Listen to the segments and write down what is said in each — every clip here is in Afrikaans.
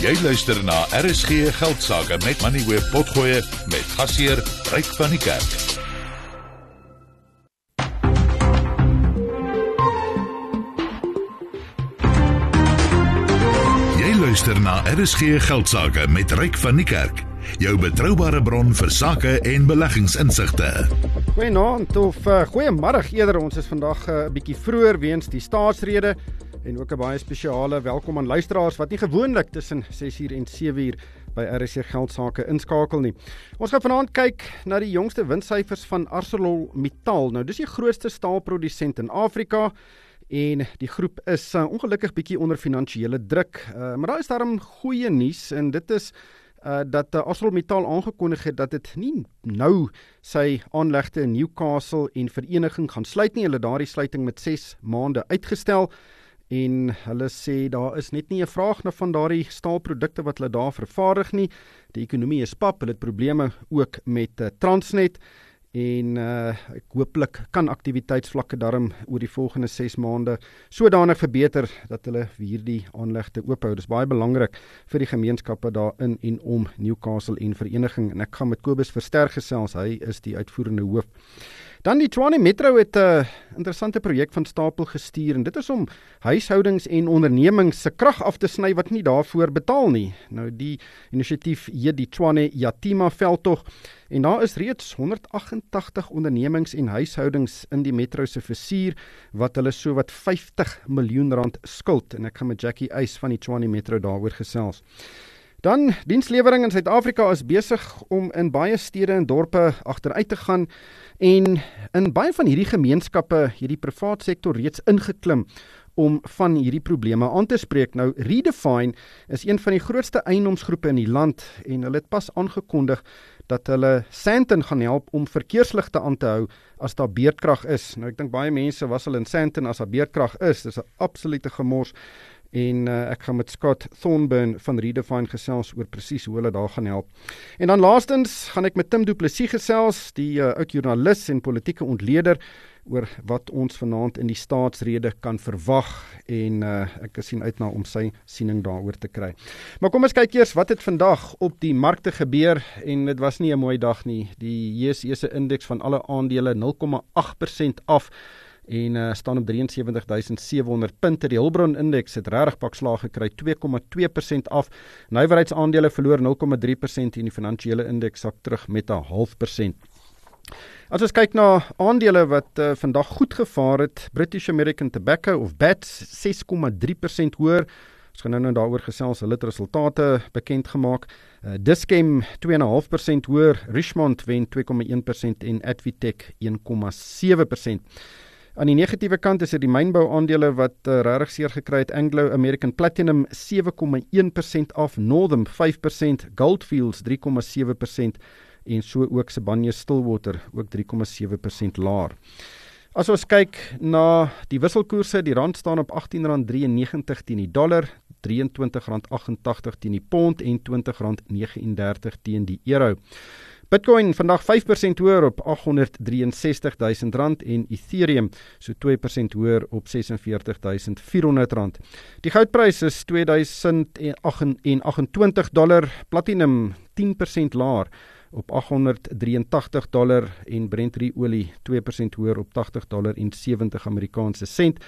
Jy luister na RSG Geldsaake met Money Web Potgoe met gasheer Ryk van die Kerk. Jy luister na RSG Geldsaake met Ryk van die Kerk, jou betroubare bron vir sake en beleggingsinsigte. Goeienaand of uh, goeiemôre eerder. Ons is vandag 'n uh, bietjie vroeër weens die staatsrede en ook 'n baie spesiale welkom aan luisteraars wat nie gewoonlik tussen 6uur en 7uur by RC Geldsaake inskakel nie. Ons gaan vanaand kyk na die jongste winssyfers van ArcelorMittal. Nou, dis die grootste staalprodusent in Afrika en die groep is uh, ongelukkig bietjie onder finansiële druk. Uh, maar daar is daarom goeie nuus en dit is uh dat uh, ArcelorMittal aangekondig het dat dit nie nou sy aanlegte in Newcastle en vereniging gaan sluit nie. Hulle daardie sluiting met 6 maande uitgestel en hulle sê daar is net nie 'n vraag na van daardie staalprodukte wat hulle daar vervaardig nie. Die ekonomie is pap, hulle het probleme ook met uh, Transnet en uh, ek hooplik kan aktiwiteitsvlakke darm oor die volgende 6 maande sodanig verbeter dat hulle hierdie aanlegte oophou. Dis baie belangrik vir die gemeenskappe daar in en om Newcastle en vereniging en ek gaan met Kobus versterk gesels. Hy is die uitvoerende hoof. Dan die Tshwane Metro het 'n uh, interessante projek van stapel gestuur en dit is om huishoudings en ondernemings se krag af te sny wat nie daarvoor betaal nie. Nou die inisiatief heet die Tshwane Yatima veldtog en daar is reeds 188 ondernemings en huishoudings in die metro se versuur wat hulle sowat 50 miljoen rand skuld en ek gaan met Jackie Eis van die Tshwane Metro daaroor gesels. Dan dienslewering in Suid-Afrika is besig om in baie stede en dorpe agteruit te gaan en in baie van hierdie gemeenskappe hierdie privaat sektor reeds ingeklim om van hierdie probleme aan te spreek. Nou Redefine is een van die grootste eienoomsgroepe in die land en hulle het pas aangekondig dat hulle Sandton gaan help om verkeersligte aan te hou as daar beerdkrag is. Nou ek dink baie mense was al in Sandton as daar beerdkrag is. Dis 'n absolute gemors en uh, ek gaan met Scott Thornburn van Redefine gesels oor presies hoe hulle daar gaan help. En dan laastens gaan ek met Tim Du Plessis gesels, die uh, oud joernalis en politieke ontleder oor wat ons vanaand in die staatsrede kan verwag en uh, ek sien uit na om sy siening daaroor te kry. Maar kom ons kyk eers wat het vandag op die markte gebeur en dit was nie 'n mooi dag nie. Die JSE se indeks van alle aandele 0,8% af en uh, staan op 73700 punte. Die Hulbron indeks het regtig pak slag gekry 2,2% af. Nywerheidsaandele verloor 0,3% en die finansiële indeks sak terug met 'n half persent. As ons kyk na aandele wat uh, vandag goed gevaar het, British American Tobacco of BAT 6,3% hoër. Ons gaan nou nou daaroor gesels, hulle het resultate bekend gemaak. Uh, Dischem 2,5% hoër, Richmond wen 2,1% en Advitech 1,7%. Aan die negatiewe kant is dit die mynbou aandele wat uh, regtig seer gekry het. Anglo American Platinum 7,1% af, Northam 5%, Goldfields 3,7% en so ook Sibanye Stillwater ook 3,7% laer. As ons kyk na die wisselkoerse, die rand staan op R18.93 teen die dollar, R23.88 teen die pond en R20.39 teen die euro. Bitcoin vandag 5% hoër op 863000 rand en Ethereum so 2% hoër op 46400 rand. Die goudprys is 2028 dollar, platinum 10% laer op 883 dollar en Brent olie 2% hoër op 80 dollar en 70 Amerikaanse sent.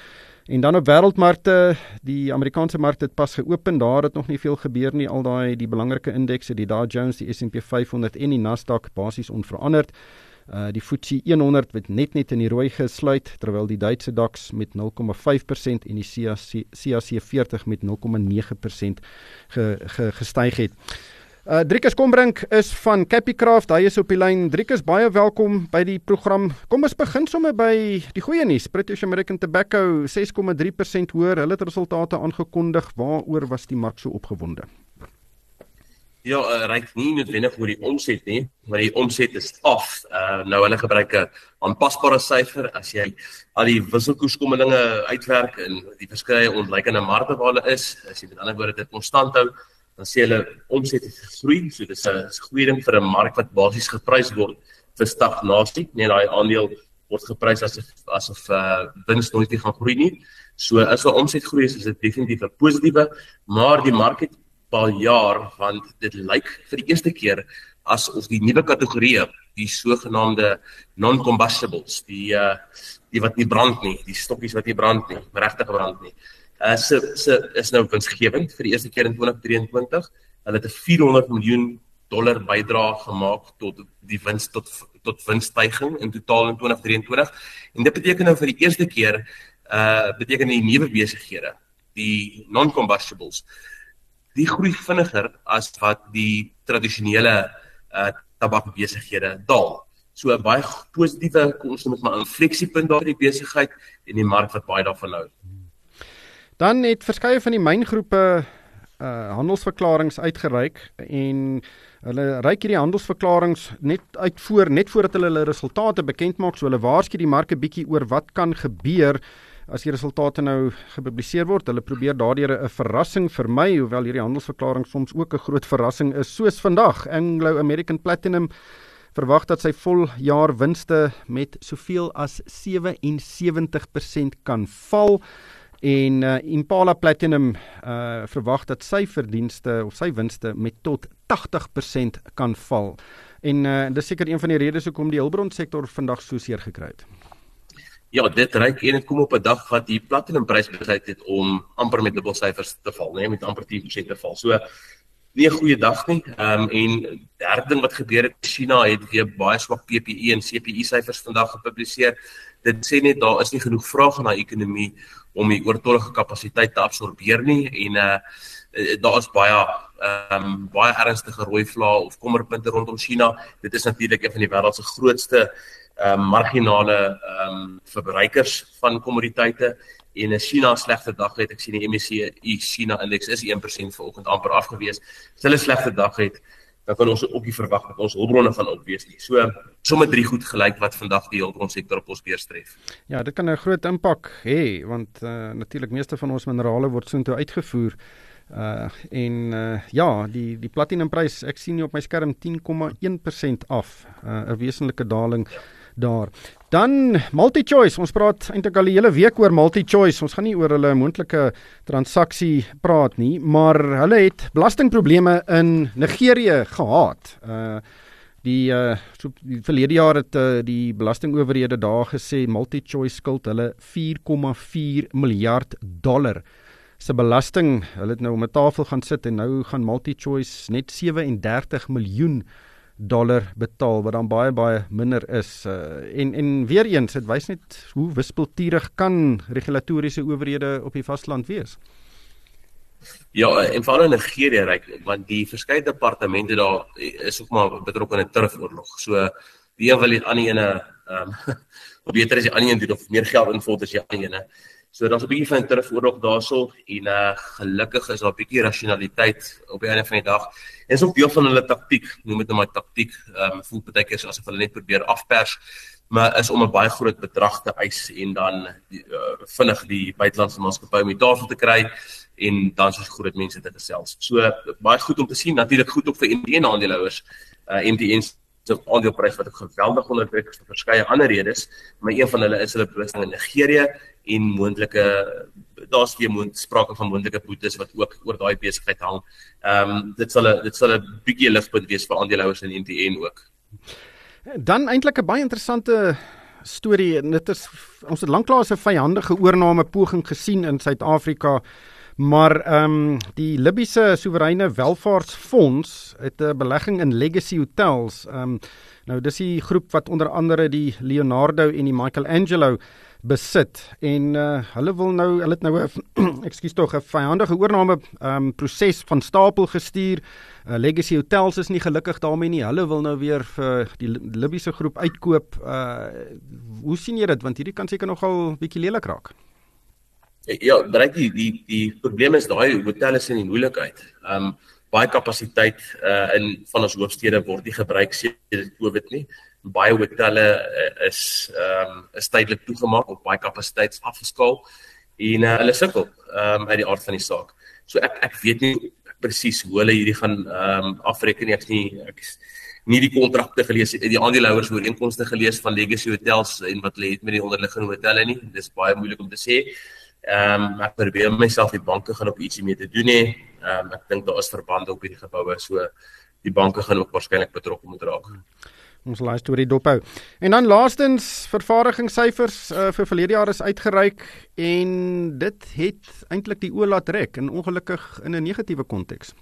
En dan op wêreldmarkte, die Amerikaanse mark het pas geopen, daar het nog nie veel gebeur nie. Al daai die belangrike indekse, die Dow Jones, die S&P 500 en die Nasdaq basies onveranderd. Uh die FTSE 100 het net net in die rooi gesluit terwyl die Duitse DAX met 0,5% en die CAC CAC 40 met 0,9% ge, ge, gestyg het. Uh Driekus Kombrink is van Capicraft. Hy is op die lyn. Driekus, baie welkom by die program. Kom ons begin sommer by die goeie nuus. British American Tobacco 6,3% hoër. Hulle het resultate aangekondig. Waaroor was die mark so opgewonde? Ja, uh, ryk nie noodwendig oor die omset nie, maar die omset is af. Uh nou hulle gebruik 'n aanpasbare syfer as jy al die wisselkoerskommelinge uitwerk en die verskeie ontlikeende markte waar hulle is, as jy met ander woorde dit konstant hou, dan sê hulle omset het gegroei. So dis 'n goeie ding vir 'n mark wat basies geprys word vir stagnasie. Nee, daai aandeel word geprys asof asof uh wins nooit gaan groei nie. So as hulle omset groei is dit definitief 'n positiewe, maar die mark het paar jaar want dit lyk vir die eerste keer asof die nuwe kategorieë die sogenaamde non-combustibles die uh die wat nie brand nie die stokkies wat nie brand nie regtig brand nie uh se se is nou winsgewend vir die eerste keer in 2023 hulle het 'n 400 miljoen dollar bydrae gemaak tot die wins tot tot winststygings in totaal in 2023 en dit beteken nou vir die eerste keer uh beteken die nuwe besighede die non-combustibles die groei vinniger as wat die tradisionele uh tabakbesighede daal. So 'n baie positiewe kom ons met my infleksiepunt daar in die besigheid en die mark wat baie daarvan hou. Dan het verskeie van die myngroepe uh handelsverklaringe uitgereik en hulle reik hierdie handelsverklaringe net uit voor net voordat hulle hulle resultate bekend maak so hulle waarsku die marke bietjie oor wat kan gebeur as die resultate nou gepubliseer word. Hulle probeer daardeur 'n verrassing vermy, hoewel hierdie handelsverklaring soms ook 'n groot verrassing is, soos vandag. Anglo American Platinum verwag dat sy voljaarwinste met soveel as 77% kan val en uh, Impala Platinum uh, verwag dat sy verdienste of sy winste met tot 80% kan val. En uh, dis seker een van die redes hoekom die hulpbron sektor vandag so seer gekry het. Ja, dit reik en dit kom op 'n dag wat die platinumprys besluit het om amper met dubbel syfers te val, nee, met amper 10% te val. So nie 'n goeie dag nie. Ehm um, en derde ding wat gebeur het, China het weer baie swak PPE en CPI syfers vandag gepubliseer. Dit sê net daar is nie genoeg vraag in daai ekonomie om die oortollige kapasiteit te absorbeer nie en uh daar is baie ehm um, baie ernstige rooi vlae of kommerpunte rondom China. Dit is natuurlik een van die wêreld se grootste ehm um, marginale ehm um, verbruikers van kommoditeite en 'n China slegte dag het ek sien die MSCI China indeks is 1% vanoggend amper afgewees. As hulle slegte dag het, dan kan ons ook nie verwag dat ons hulpbronne van opwees nie. So sommer drie goed gelyk wat vandag die hulpbronsektor op ons beurs tref. Ja, dit kan 'n groot impak hê want uh, natuurlik meeste van ons minerale word soontoe uitgevoer. Uh en uh ja, die die platinumprys, ek sien hier op my skerm 10,1% af. Uh 'n wesenlike daling. Ja daar. Dan MultiChoice, ons praat eintlik al die hele week oor MultiChoice. Ons gaan nie oor hulle moontlike transaksie praat nie, maar hulle het belastingprobleme in Nigerië gehad. Uh die uh so die verlede jaar het uh, die belastingowerhede daar gesê MultiChoice skuld hulle 4,4 miljard dollar se belasting. Hulle het nou om 'n tafel gaan sit en nou gaan MultiChoice net 37 miljoen dollar betaal wat dan baie baie minder is uh, en en weer eens dit wys net hoe wispelturig kan regulatoriese owerhede op die vasteland wees. Ja, en veral in Nigerië reik want die verskeie departemente daar is ook maar betrokke in 'n turfoorlog. So die een wil die ander ene ehm um, beter as die ander een doen of meer geld invul as die ander ene. So daar's 'n bietjie van 'n turfoorlog daarso en uh gelukkig is daar 'n bietjie rasionaliteit op die einde van die dag is ook deel van hulle taktiek, noem dit nou maar taktiek. Ehm um, voel baie keer asof hulle net probeer afpers, maar is om 'n baie groot bedrag te eis en dan die, uh, vinnig die buitelandse maatskappy om die tafel te kry en dan soos groot mense te gesels. So baie goed om te sien, natuurlik goed ook vir MTN aandeelhouers. Uh MTN se aandeleprys wat ek geweldig onder druk is vir verskeie ander redes, maar een van hulle is hulle belasting in Nigerië en moontlike daar's weer moontlik sprake van moontlike boetes wat ook oor daai besigheid hang. Ehm um, dit sal 'n dit sal 'n bietjie ligpunt wees vir aandeelhouers in NTN ook. Dan eintlik 'n baie interessante storie en dit is ons het lanklaas 'n vyandige oorname poging gesien in Suid-Afrika. Maar ehm um, die Libiese Soewereine Welvaartsfonds het 'n belegging in Legacy Hotels. Ehm um, nou dis die groep wat onder andere die Leonardo en die Michelangelo besit en uh, hulle wil nou hulle het nou 'n ekskuus tog 'n vyandige oorname um, proses van stapel gestuur. Uh, Legacy Hotels is nie gelukkig daarmee nie. Hulle wil nou weer vir die Libiese groep uitkoop. Uh, hoe sien jy dit want hierdie kan seker nogal bietjie lelik raak. Ja, bereik die die die probleem is daai hotelle is in die moeilikheid. Um baie kapasiteit uh in van ons hoofstede word nie gebruik sedert Covid nie baie hotelle uh, is ehm um, is tydelik toegemaak of baie kapasiteit afgeskaal en uh, hulle sukkel ehm um, uit die aard van die saak. So ek ek weet nie presies hoe hulle hierdie gaan ehm um, afreken nie. Ek nie ek nie die kontrakte gelees die aandeelhouers ooreenkomste gelees van Legacy Hotels en wat hulle het met die onderliggende hotelle nie. Dis baie moeilik om te sê. Ehm um, ek probeer myself die banke gaan op ietsie mee te doen hê. Ehm um, ek dink daar is verbande op hierdie geboue so die banke gaan ook waarskynlik betrokke moet raak. Ons lei storie dophou. En dan laastens vervaardigingssyfers uh, vir verlede jaar is uitgereik en dit het eintlik die oë laat trek en ongelukkig in 'n negatiewe konteks.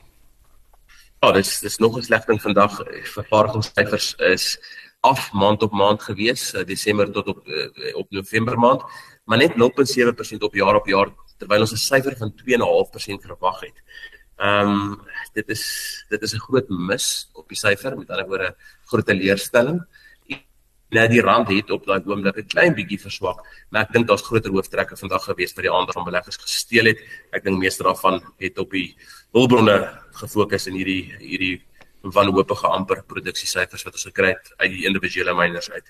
Ja, dis dis nog 'n slegting vandag. Vervaardigingssyfers is af maand op maand gewees, uh, Desember tot op uh, op November maand, maar net 0.7% op jaar op jaar terwyl ons 'n syfer van 2.5% verwag het. Ehm um, dit is dit is 'n groot mis op die syfer, met ander woorde groot teleurstelling. Nou die rand het op daai oomblik 'n klein bietjie verswak, maar ek dink daar's groter hooftrekke vandag gewees vir die ander van beleggers gesteel het. Ek dink meeste daarvan het op die hulpbronne gefokus in hierdie hierdie wanhoopige amper produksiesyfers wat ons gekry het uit die individuele miners uit.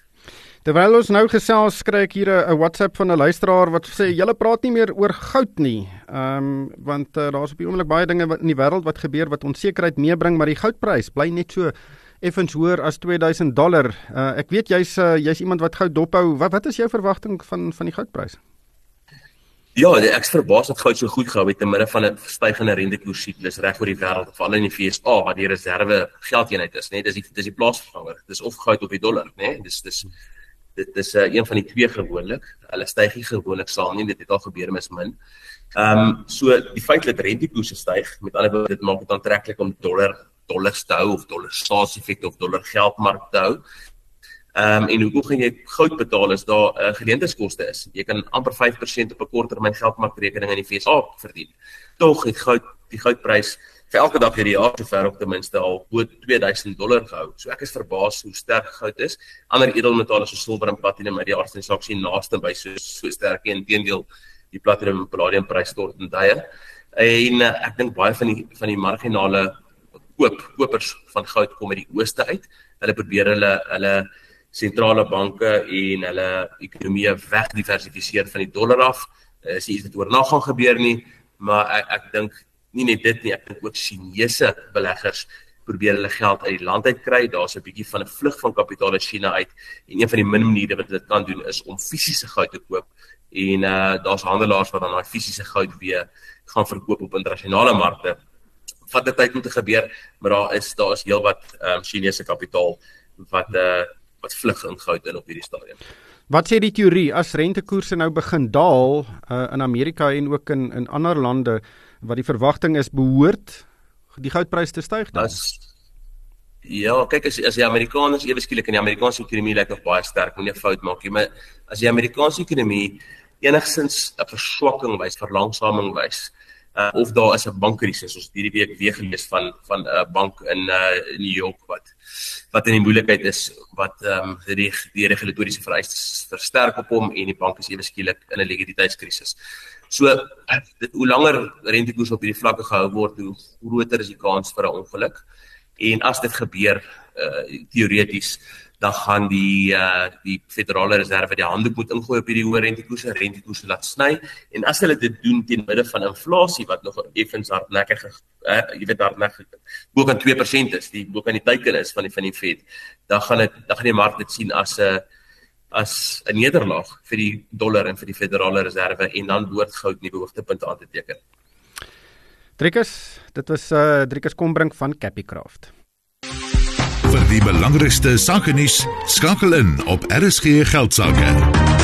Terwyl ons nou gesels, kry ek hier 'n WhatsApp van 'n luisteraar wat sê julle praat nie meer oor goud nie. Ehm um, want uh, daar's op die oomblik baie dinge wat in die wêreld wat gebeur wat onsekerheid meebring, maar die goudprys bly net so effens hoër as 2000 dollar. Uh, ek weet jy's uh, jy's iemand wat goud dophou. Wat wat is jou verwagting van van die goudprys? Ja, ek is verbaas dat goud so goed gehou het te midde van 'n stygende rentekoers siklus reg oor die wêreld, veral in die FSA waar die reserve geldeenheid is, né? Dis die dis die plaasvervanger. Dis of goud of die dollar, né? Dis dis dit is uh, een van die twee gewoonlik. Hulle styg nie gewoonlik saam nie, dit het al gebeur mis min. Ehm um, so die feit dat rentekoerse styg, met ander woorde dit maak dit aantreklik om dollar dollar te hou of dollar staatseffekte of dollar geldmark te hou. Ehm um, en hoe gaan jy goud betaal as daar 'n uh, geleentheidskoste is? Jy kan amper 5% op 'n korttermyn geldmarkrekening in die FSA verdien. Tog het goud die goudprys vir elke dag hierdie jaar sover op ten minste al bo 2000 dollar gehou. So ek is verbaas hoe sterk goud is. Ander edelmetale soos silwer en platinum uit die aard van die saak sien naaste by so so sterk en teendeel die platinum en palladium prys stort in duie. En uh, ek dink baie van die van die marginale koop kopers van goud kom uit die ooste uit. Hulle probeer hulle hulle sentrale banke en hulle ekonomie wegdiversifiseer van die dollar af. Uh, is iets wat oornag gaan gebeur nie, maar ek ek dink nie net dit nie, ek dink ook Chinese beleggers probeer hulle geld uit die land uit kry. Daar's 'n bietjie van 'n vlug van kapitaal uit China uit en een van die min maniere wat dit kan doen is om fisiese goud te koop. En uh daar's handelaars wat dan daai fisiese goud weer gaan verkoop op internasionale markte. Vat dit tyd om te gebeur, maar daar is daar is heelwat um Chinese kapitaal wat uh wat vlug in goud in op hierdie stadium. Wat sê die teorie as rentekoerse nou begin daal uh in Amerika en ook in in ander lande? Wat die verwagting is behoort die goudprys te styg dan. As, ja, kyk as as die Amerikaners ewe skielik in die Amerikaanse ekonomie lyk nog baie sterk, moenie 'n fout maak nie, maar as die Amerikaanse ekonomie enigsins 'n verswakking wys, verlangsaming wys, uh, of daar is 'n bankkrisis, ons hierdie week weer gelees van van 'n uh, bank in uh, New York wat wat in die moeilikheid is wat ehm um, die die regulatoriese vereistes versterk op hom en die bank is ewe skielik in 'n likwiditeitskrisis. So hoe langer rentekoers op hierdie vlakke gehou word, hoe groter is die kans vir 'n ongeluk. En as dit gebeur uh teoreties dan gaan die uh die federale reserve die handdoek moet ingooi op hierdie hoë rentekoerse, rentekoerse laat sny en as hulle dit doen teen midde van inflasie wat nog effens hardnekkig uh jy weet hardnekkig bo kan 2% is, die bo kan die teiken is van die van die Fed, dan gaan dit dan gaan die mark dit sien as 'n uh, as 'n nederlaag vir die dollar en vir die federale reserve en dan behoort goud nie behoogtepunte aan te teken. Driekus, dit was uh Driekus Kombrink van Capicraft. Vir die belangrikste sake nuus skakel in op RSG geldsaake.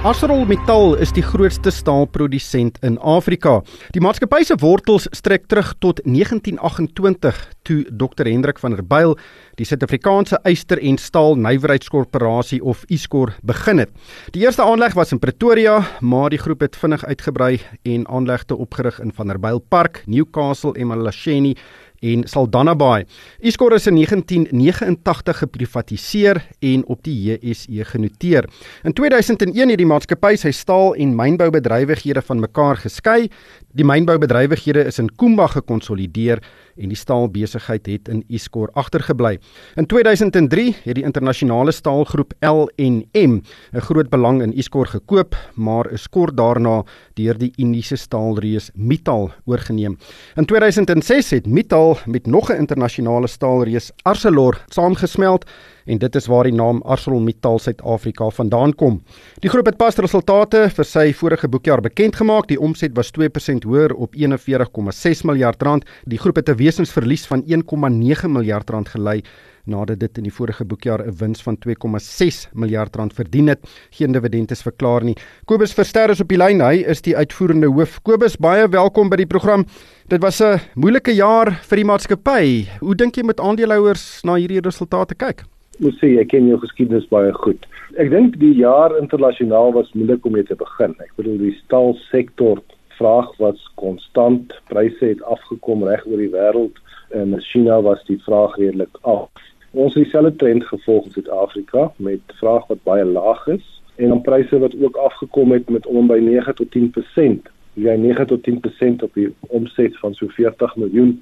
Asrol Metal is die grootste staalprodusent in Afrika. Die maatskappy se wortels strek terug tot 1928 toe Dr Hendrik van der Byl die Suid-Afrikaanse Yster en Staal Nywerheidskorporasie of Iskor begin het. Die eerste aanleg was in Pretoria, maar die groep het vinnig uitgebrei en aanlegte opgerig in Van der Byl Park, Newcastle en Malasheni en Saldanha Bay. Iskor is in 1989 geprivatiseer en op die JSE genoteer. In 2001 het die maatskappy sy staal en mynboubedrywighede van mekaar geskei. Die mynboubedrywighede is in Kumba gekonsolideer en die staalbesigheid het in Iskor agtergebly. In 2003 het die internasionale staalgroep L&M 'n groot belang in Iskor gekoop, maar is kort daarna deur die Indiese staalreus Mittal oorgeneem. In 2006 het Mittal ArcelorMittal met nog 'n internasionale staalreus, Arcelor, saamgesmelt en dit is waar die naam ArcelorMittal Suid-Afrika vandaan kom. Die groep het pas resultate vir sy vorige boekjaar bekend gemaak. Die omset was 2% hoër op 41,6 miljard rand. Die groep het 'n wesensverlies van 1,9 miljard rand gelei nadat dit in die vorige boekjaar 'n wins van 2,6 miljard rand verdien het. Geen dividend is verklaar nie. Kobus Verster is op die lyn. Hy is die uitvoerende hoof. Kobus, baie welkom by die program. Dit was 'n moeilike jaar vir die maatskappy. Hoe dink jy met aandeelhouers na hierdie resultate kyk? Moet sê ek ken jou geskiedenis baie goed. Ek dink die jaar internasionaal was moeilik om mee te begin. Ek bedoel die staalsektor vraag was konstant, pryse het afgekom reg oor die wêreld en in China was die vraag redelik af. Ons het dieselfde trend gevolg in Suid-Afrika met vraag wat baie laag is en dan pryse wat ook afgekom het met om by 9 tot 10%. Jy 9 tot 10% op die omset van so 40 miljoen,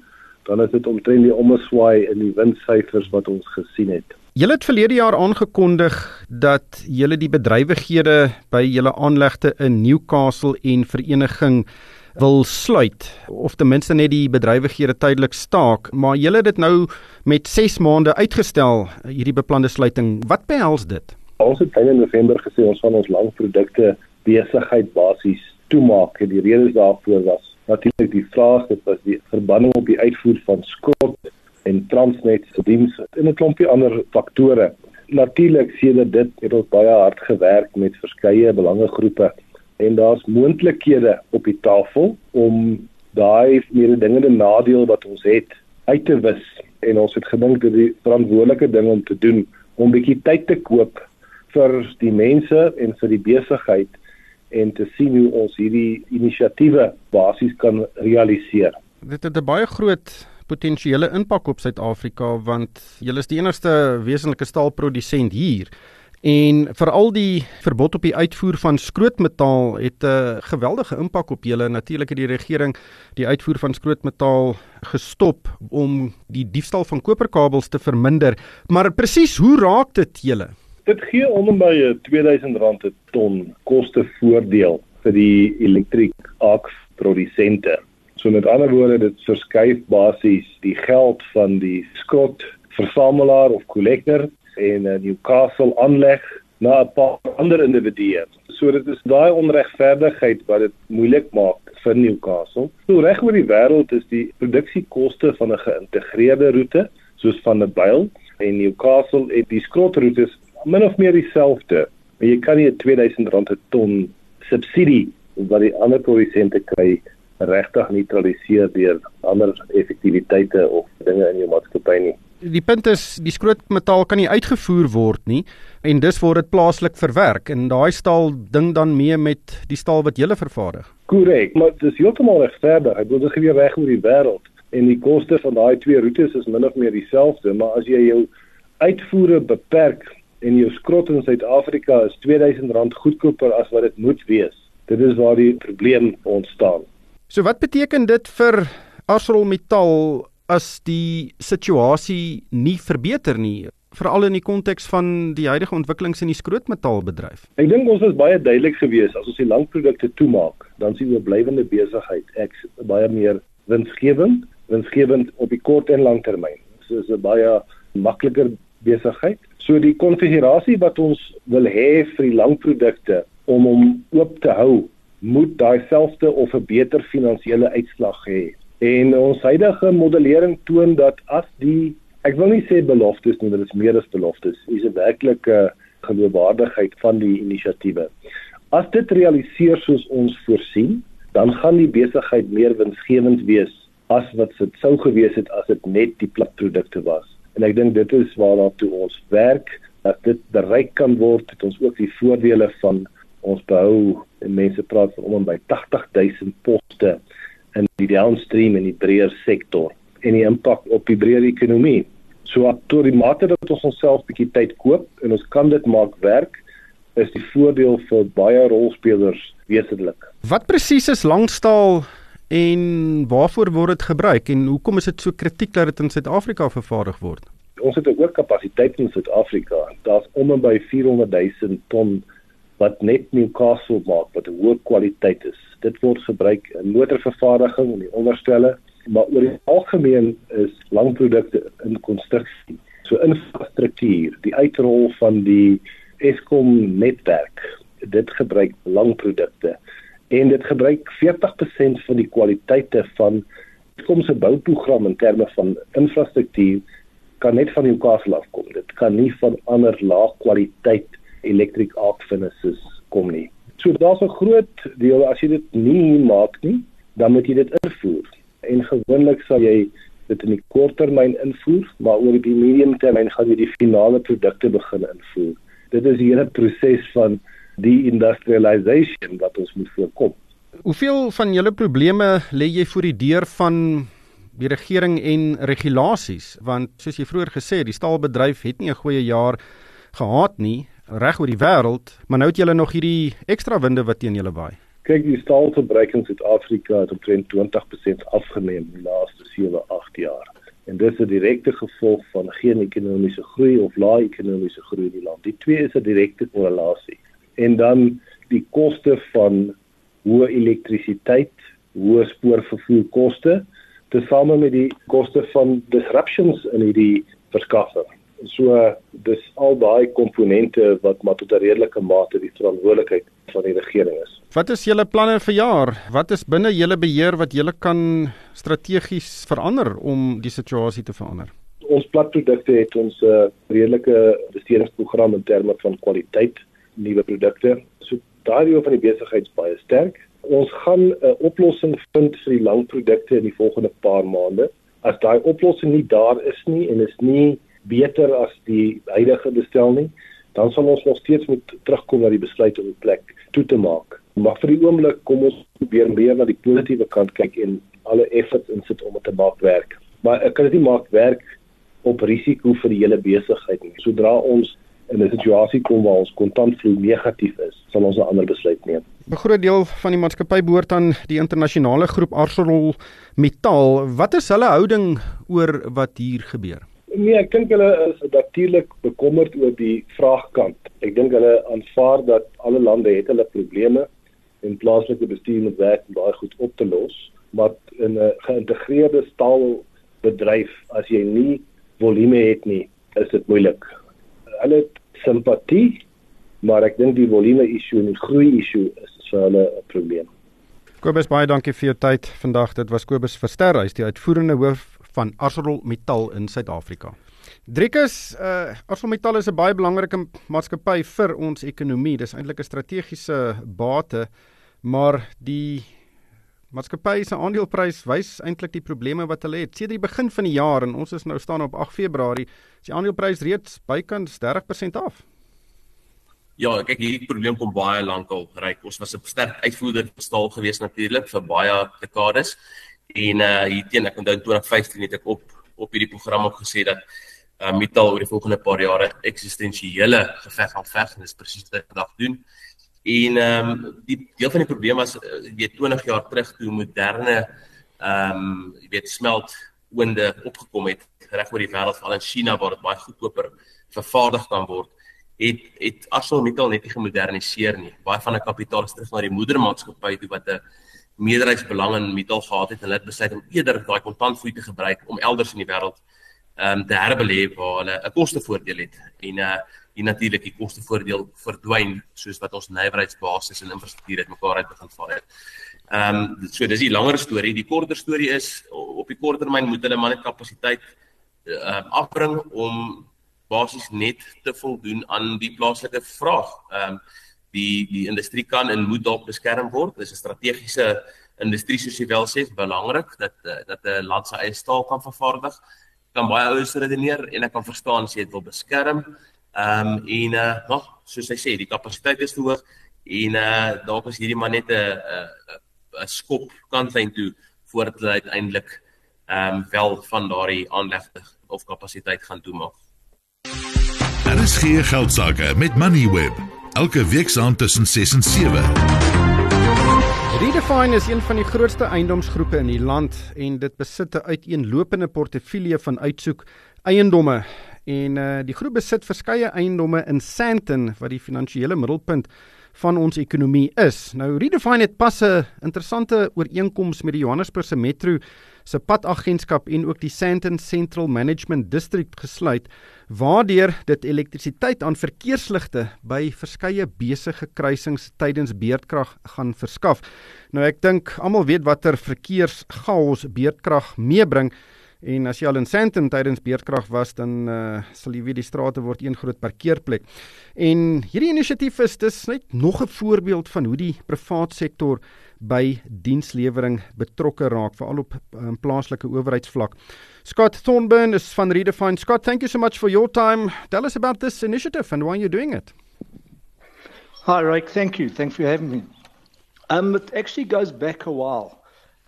dan is dit omtrent die omswaai in die winssyfers wat ons gesien het. Julle het verlede jaar aangekondig dat julle die bedrywighede by julle aanlegte in Newcastle en Vereniging wil sluit of ten minste net die bedrywighede tydelik staak, maar julle het dit nou met 6 maande uitgestel hierdie beplande sluiting. Wat behels dit? Ons het in November gesê ons van ons langprodukte besigheid basies toemaak en die redes daarvoor was natuurlik die vraag dit was die verbanding op die uitvoer van skrot en Transnet se dienste en 'n klompie ander faktore. Natuurlik sien dit het ons baie hard gewerk met verskeie belangegroepe en daar's moontlikhede op die tafel om daai mededingende nadeel wat ons het uit te wis en ons het gedink is 'n verantwoordelike ding om te doen om bietjie tyd te koop vir die mense en vir die besigheid en te sien hoe ons hierdie inisiatiewe basies kan realiseer. Dit het 'n baie groot potensiële impak op Suid-Afrika want julle is die enigste wesenlike staalprodusent hier. En veral die verbod op die uitvoer van skrootmetaal het 'n geweldige impak op julle. Natuurlik het die regering die uitvoer van skrootmetaal gestop om die diefstal van koperkabels te verminder. Maar presies hoe raak dit julle? Dit gee onder by 'n R2000 'n ton kostevoordeel vir die elektriek arc produsente. So met ander woorde, dit verskuif basies die geld van die skrot versamelaar of kollektor en uh, Newcastle aanleg na 'n paar ander individue. So dit is daai onregverdigheid wat dit moeilik maak vir Newcastle. So reg oor die wêreld is die produksiekoste van 'n geïntegreerde roete soos van 'n byl en Newcastle het die skrotroetes min of meer dieselfde. Maar jy kan nie 'n R2000 'n ton subsidie wat die ander produsente kry regtig neutraliseer deur ander effektiwiteite of dinge in jou maatskappy nie die punt is die skrootmetaal kan nie uitgevoer word nie en dus word dit plaaslik verwerk en daai staal ding dan mee met die staal wat jy vervaardig. Korrek, maar dit is heeltemal regverdig. Ek bedoel dit gebeur reg oor die wêreld en die koste van daai twee roetes is min of meer dieselfde, maar as jy jou uitvoere beperk en jou skrot in Suid-Afrika is R2000 goedkoper as wat dit moet wees. Dit is waar die probleem ontstaan. So wat beteken dit vir ArcelorMittal as die situasie nie verbeter nie veral in die konteks van die huidige ontwikkelings in die skrootmetaalbedryf. Ek dink ons is baie duidelik geweest as ons die langprodukte toemaak, dan sien we blywende besigheid ek baie meer winsgewend, winsgewend op die kort en lang termyn. So is 'n baie makliker besigheid. So die konfigurasie wat ons wil hê vir die langprodukte om hom oop te hou, moet daai selfde of 'n beter finansiële uitslag hê En ons huidige modellering toon dat as die ek wil nie sê beloftes nie, dit is meer as beloftes, is 'n werklike geloofwaardigheid van die inisiatiewe. As dit realiseer soos ons voorsien, dan gaan die besigheid meer winsgewend wees as wat dit sou gewees het as dit net die platprodukte was. En ek dink dit is waarna toe ons werk, dat dit bereik kan word, het ons ook die voordele van ons behou en mense praat van om en by 80000 poste in die downstream en die breër sektor en die impak op die breër ekonomie. So tot die mate dat ons onsself bietjie tyd koop en ons kan dit maak werk, is die voordeel vir baie rolspelers wesentlik. Wat presies is langstaal en waarvoor word dit gebruik en hoekom is dit so kritiek dat dit in Suid-Afrika vervaardig word? Ons het 'n oorkapasiteit in Suid-Afrika. Daar's om en by 400 000 ton wat net Newcastle maak wat 'n hoë kwaliteit is. Dit word gebruik in motorvervaardiging en die onderstelle maar oor die algemeen is langprodukte in konstruksie so infrastruktuur, die uitrol van die Eskom netwerk. Dit gebruik langprodukte en dit gebruik 40% van die kwaliteite van Eskom se bouprogram in terme van infrastruktuur kan net van Newcastle afkom. Dit kan nie van ander laag kwaliteit electric arc furnaces kom nie. So daar's 'n groot deel as jy dit nie maak nie, dan moet jy dit invoer. En gewoonlik sal jy dit in die korttermyn invoer, maar oor die mediumtermyn gaan jy die finale produkte begin invoer. Dit is die hele proses van die industrialisation wat ons moet voorkom. Hoeveel van julle probleme lê jy voor die deur van die regering en regulasies want soos jy vroeër gesê het die staalbedryf het nie 'n goeie jaar gehad nie reg oor die wêreld maar nou het julle nog hierdie ekstra winde wat teen julle waai kyk die staalverbruik in Suid-Afrika het omtrent 20% afgeneem in die laaste 7, 8 jaar. En dit is 'n direkte gevolg van geen ekonomiese groei of lae ekonomiese groei in die land. Die twee is 'n direkte korrelasie. En dan die koste van hoë elektrisiteit, hoë spoorvervoerkoste, tesame met die koste van disruptions in hierdie verskaffing. So dis al daai komponente wat maar tot 'n redelike mate die verantwoordelikheid van die regering is. Wat is julle planne vir jaar? Wat is binne julle beheer wat julle kan strategies verander om die situasie te verander? Ons platprodukte het ons 'n uh, redelike investeringsprogram in terme van kwaliteit, nuwe produkte. So daai deel van die besigheid is baie sterk. Ons gaan 'n uh, oplossing vind vir die langprodukte in die volgende paar maande. As daai oplossing nie daar is nie en is nie beter as die huidige bestel nie, dan sal ons nog steeds moet terugkom na die besluit om die plek toe te maak. Maar vir die oomblik kom ons probeer meer na die positiewe kant kyk en alle efforts insit om dit te maak werk. Maar ek kan dit nie maak werk op risiko vir die hele besigheid nie. Sodra ons in 'n situasie kom waar ons kontantvloei negatief is, sal ons 'n ander besluit neem. 'n Groot deel van die maatskappy behoort aan die internasionale groep ArcelorMittal. Wat is hulle houding oor wat hier gebeur? Nee, ek dink hulle is natuurlik bekommerd oor die vraagkant. Ek dink hulle aanvaar dat alle lande het hulle probleme en plaaslike bestuur moet werk om daai goed op te los, maar in 'n geïntegreerde staalbedryf as jy nie volume het nie, is dit moeilik. Hulle het simpatie, maar ek dink die volume issue en die groei issue is vir hulle 'n probleem. Kobus baie dankie vir jou tyd vandag. Dit was Kobus Verster, hy is die uitvoerende hoof van ArcelorMittal in Suid-Afrika. Driekus, uh ArcelorMittal is 'n baie belangrike maatskappy vir ons ekonomie. Dis eintlik 'n strategiese bate, maar die maatskappy se aandeleprys wys eintlik die probleme wat hulle het. Sedert die begin van die jaar en ons is nou staan op 8 Februarie, is die aandeleprys reeds bykans 30% af. Ja, kyk hierdie probleem kom baie lank al reik. Ons was 'n sterk uitvoerder van staal gewees natuurlik vir baie dekades En uh hier teen ek onthou 2015 het ek op op hierdie program ook gesê dat uh Metal oor die volgende paar jare eksistensiële geveg gaan veg en dis presies wat ek vandag doen. En ehm um, die deel van die probleem was uh, weet 20 jaar terug toe moderne ehm um, jy weet smelt oonde opgekom het reg oor die wêreld veral in China waar dit baie goedkoper vervaardig kan word het het ArcelorMittal net nie gemoderniseer nie. Baie van die kapitaal is terug na die moedermaatskappy toe wat 'n meerderheidsbelang in metal gehad het en hulle het besluit om eerder daai kontantvloei te gebruik om elders in die wêreld ehm um, te herbelê waar hulle 'n kostevoordeel het en uh hier natuurlik die kostevoordeel verdwyn soos wat ons nywerheidsbasis en infrastruktuur het mekaar uit begin val het. Ehm um, so dis die langer storie. Die korter storie is op die kort termyn moet hulle maar net kapasiteit ehm uh, afbring om basies net te voldoen aan die plaaslike vraag. Ehm um, die die industrie kan en moet dalk beskerm word. Dis 'n strategiese industrie soos jy wel sê, belangrik dat eh, dat 'n land sy eie staal kan vervaardig. Kan baie ouers redeneer en ek kan verstaan as jy dit wil beskerm. Ehm um, en uh nog soos hy sê, die kapasiteit is te hoog en uh dalk is hierdie maar net 'n 'n 'n skop kantlyn toe voordat hulle uiteindelik ehm um, wel van daardie aanlegte of kapasiteit gaan toemaak. Daar is geen geld sake met Moneyweb elke week saam tussen 6 en 7. Redefine is een van die grootste eiendomsgroepe in die land en dit besit 'n uiteenlopende portefeulje van uitsoek eiendomme en uh, die groep besit verskeie eiendomme in Sandton wat die finansiële middelpunt van ons ekonomie is. Nou Redefine het pas 'n interessante ooreenkoms met die Johannesburgse Metro se padagentskap en ook die Sandton Central Management District gesluit waardeur dit elektrisiteit aan verkeersligte by verskeie besige kruisings tydens beerdkrag gaan verskaf. Nou ek dink almal weet watter verkeerschaos beerdkrag meebring. En as jy al in Sandton tydens beerdkrag was, dan uh, sal jy weet die strate word een groot parkeerplek. En hierdie inisiatief is dis net nog 'n voorbeeld van hoe die privaat sektor by dienslewering betrokke raak veral op um, plaaslike owerheidsvlak. Scott Thornburn is van Redefine. Scott, thank you so much for your time. Tell us about this initiative and why you're doing it. Hi, Rick. Thank you. Thanks for having me. Um, it actually goes back a while.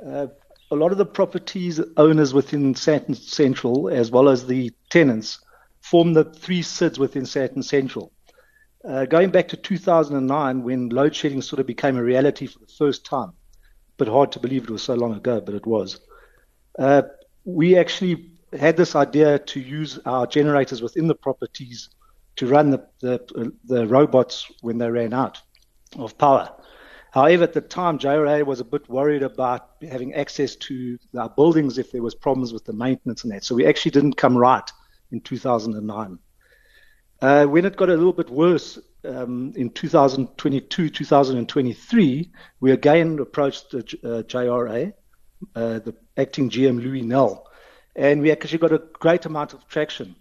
Uh, a lot of the properties owners within Sandton Central, as well as the tenants, form the three SIDs within Sandton Central. Uh, going back to 2009, when load shedding sort of became a reality for the first time, but hard to believe it was so long ago, but it was. Uh, we actually had this idea to use our generators within the properties to run the, the, the robots when they ran out of power. However, at the time, JRA was a bit worried about having access to our buildings if there was problems with the maintenance and that. So we actually didn't come right in 2009. Uh, when it got a little bit worse um, in 2022, 2023, we again approached the uh, JRA, uh, the acting GM Louis Nell, and we actually got a great amount of traction.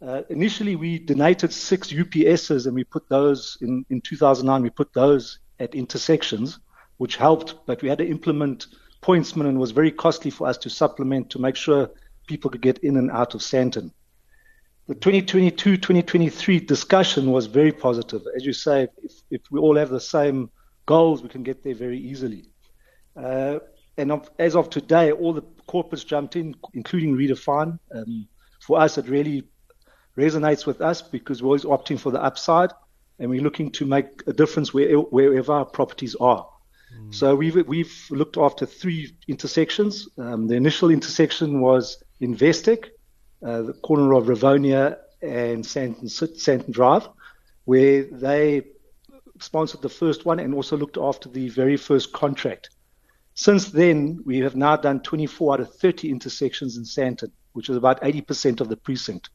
Uh, initially, we donated six UPSs and we put those in, in 2009, we put those at intersections, which helped, but we had to implement pointsmen and was very costly for us to supplement to make sure people could get in and out of Santon. The 2022-2023 discussion was very positive. As you say, if, if, we all have the same goals, we can get there very easily. Uh, and of, as of today, all the corporates jumped in, including Redefine. Um, for us, it really resonates with us because we're always opting for the upside, and we're looking to make a difference where, wherever our properties are. Mm. So we've we've looked after three intersections. Um, the initial intersection was in Vestec, uh, the corner of Ravonia and Santon, Santon Drive, where they sponsored the first one and also looked after the very first contract. Since then, we have now done 24 out of 30 intersections in Santon, which is about 80% of the precinct,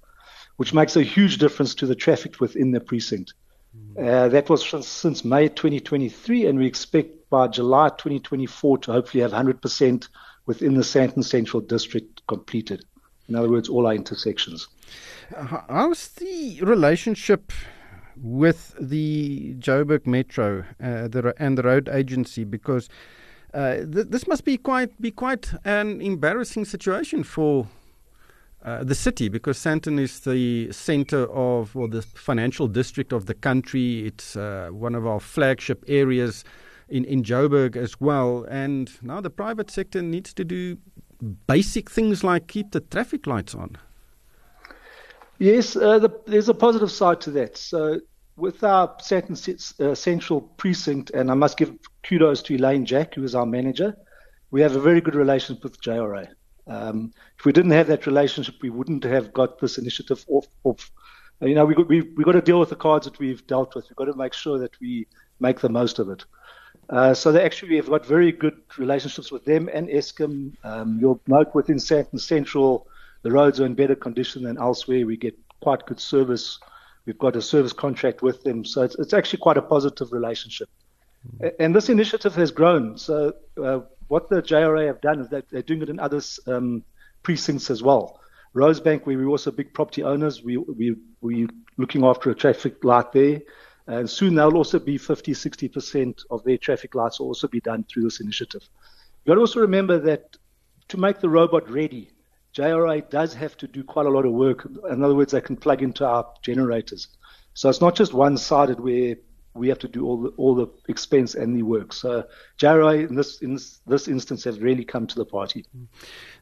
which makes a huge difference to the traffic within the precinct. Mm-hmm. Uh, that was since May 2023, and we expect by July 2024 to hopefully have 100% within the Santon Central District completed. In other words, all our intersections. How's the relationship with the Joburg Metro uh, the, and the road agency? Because uh, th- this must be quite be quite an embarrassing situation for uh, the city because Santon is the center of well, the financial district of the country. It's uh, one of our flagship areas in, in Joburg as well. And now the private sector needs to do basic things like keep the traffic lights on. Yes, uh, the, there's a positive side to that. So, with our certain uh, central precinct, and I must give kudos to Elaine Jack, who is our manager, we have a very good relationship with JRA. Um, if we didn't have that relationship, we wouldn't have got this initiative off. off. You know, we we we got to deal with the cards that we've dealt with. We've got to make sure that we make the most of it. Uh, so they actually have got very good relationships with them and Eskom. Um, you'll note within Santon Central, the roads are in better condition than elsewhere. We get quite good service. We've got a service contract with them, so it's, it's actually quite a positive relationship. Mm-hmm. And this initiative has grown. So uh, what the JRA have done is that they're doing it in other um, precincts as well. Rosebank, where we're also big property owners, we we we looking after a traffic light there. And soon there'll also be 50, 60% of their traffic lights will also be done through this initiative. You've got to also remember that to make the robot ready, JRA does have to do quite a lot of work. In other words, they can plug into our generators. So it's not just one sided where we have to do all the all the expense and the work. So JRA in this in this instance has really come to the party. Mm.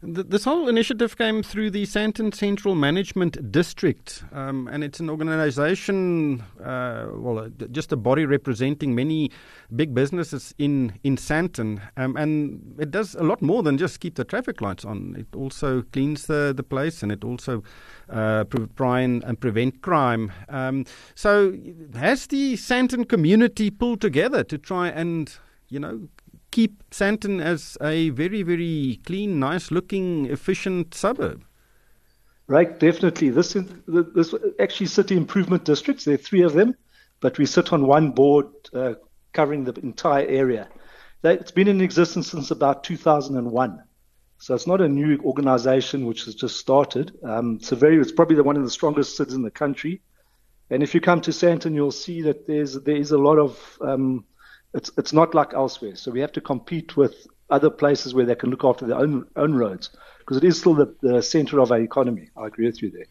This whole initiative came through the Santon Central Management District, um, and it's an organisation, uh, well, just a body representing many big businesses in in Santon, um, and it does a lot more than just keep the traffic lights on. It also cleans the the place, and it also uh, try and, and prevent crime. Um, so, has the Santon community pulled together to try and, you know, keep Sandton as a very, very clean, nice looking, efficient suburb? Right, definitely. This, is this actually city improvement districts, there are three of them, but we sit on one board uh, covering the entire area. It's been in existence since about 2001. So it's not a new organization which has just started. Um, it's, very, it's probably the one of the strongest cities in the country. And if you come to Sandton, you'll see that there's there is a lot of um, it's it's not like elsewhere. So we have to compete with other places where they can look after their own own roads because it is still the, the center of our economy. I agree with you there.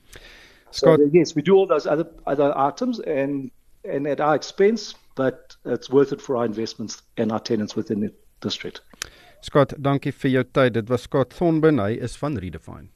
Scott, so, yes, we do all those other other items and and at our expense, but it's worth it for our investments and our tenants within the district. Scott, dankie vir jou tyd. Dit was Scott Thornburn, hy is van Redefine.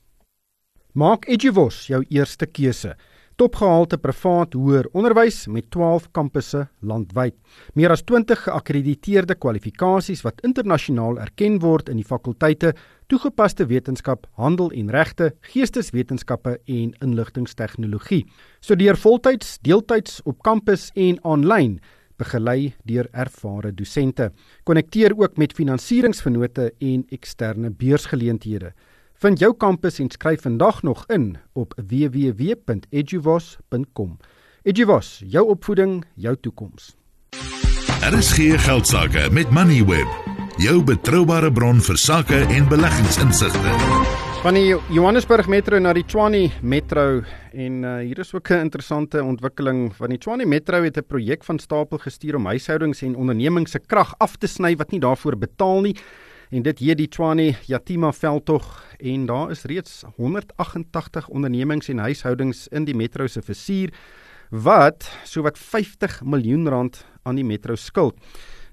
Maak Edgewos jou eerste keuse topgehalte privaat hoër onderwys met 12 kampusse landwyd. Meer as 20 geakkrediteerde kwalifikasies wat internasionaal erken word in die fakulteite toegepaste wetenskap, handel en regte, geesteswetenskappe en inligtingstegnologie. Studeer voltyds, deeltyds op kampus en aanlyn begelei deur ervare dosente. Konnekteer ook met finansieringsvennote en eksterne beursgeleenthede. Vind jou kampus en skryf vandag nog in op www.eduvos.com. Eduvos, jou opvoeding, jou toekoms. Daar is geen geldsaake met Moneyweb, jou betroubare bron vir sakke en beleggingsinsigte. Van die Johannesburg Metro na die Tshwane Metro en uh, hier is ook 'n interessante ontwikkeling van die Tshwane Metro het 'n projek van stapel gestuur om huishoudings en ondernemings se krag af te sny wat nie daarvoor betaal nie en dit hier die Tshwane Yatima veldtog en daar is reeds 188 ondernemings en huishoudings in die metro se versuur wat sowat 50 miljoen rand aan die metro skuld.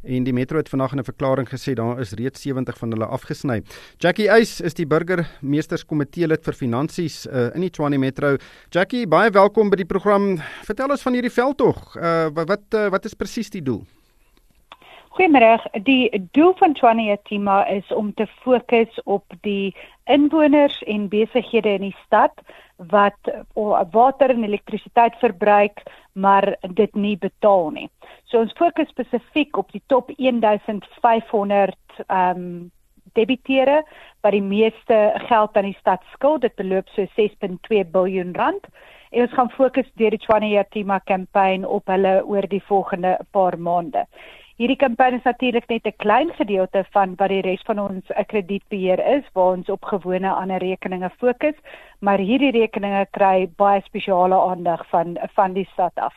En die metro het in 'n verklaring gesê daar is reeds 70 van hulle afgesny. Jackie Eis is die burgemeesterskomitee lid vir finansies uh, in die Tshwane Metro. Jackie, baie welkom by die program. Vertel ons van hierdie veldtog. Uh, wat uh, wat is presies die doel? Goeiemôre. Die doel van Tshwane Yatima is om te fokus op die inwoners en besighede in die stad wat water en elektrisiteit verbruik, maar dit nie betaal nie. So ons fokus spesifiek op die top 1500 ehm um, debitere wat die meeste geld aan die stad skuld. Dit beloop so 6.2 miljard rand. En ons gaan fokus deur die Tshwane Yatima kampanje op hulle oor die volgende paar maande. Hierdie kampanje is natuurlik net 'n klein gedeelte van wat die res van ons kredietbeheer is waar ons op gewone ander rekeninge fokus, maar hierdie rekeninge kry baie spesiale aandag van van die stad af.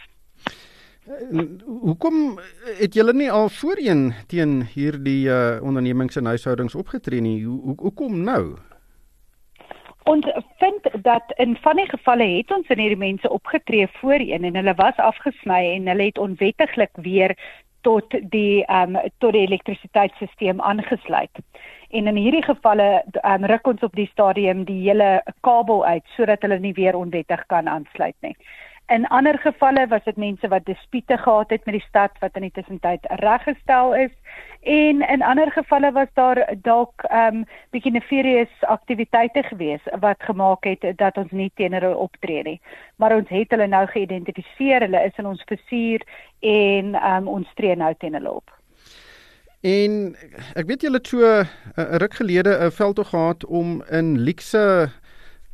Hoekom het julle nie al voorheen teen hierdie uh, ondernemings en huishoudings opgetree nie? Hoe hoekom nou? Ons vind dat in van die gevalle het ons in hierdie mense opgetree voorheen en hulle was afgesny en hulle het onwettiglik weer tot die ehm um, tot die elektrisiteitstelsel aangesluit. En in hierdie gevalle ehm um, ruk ons op die stadium die hele kabel uit sodat hulle nie weer onwettig kan aansluit nie. In ander gevalle was dit mense wat dispute gehad het met die stad wat in die tussentyd reggestel is en in ander gevalle was daar dalk ehm um, bietjie nefarious aktiwiteite gewees wat gemaak het dat ons nie teenoor hulle optree nie. Maar ons het hulle nou geïdentifiseer, hulle is in ons bestuur en ehm um, ons tree nou teen hulle op. En ek weet julle het so 'n uh, ruk gelede 'n veldtog gehad om in Liekse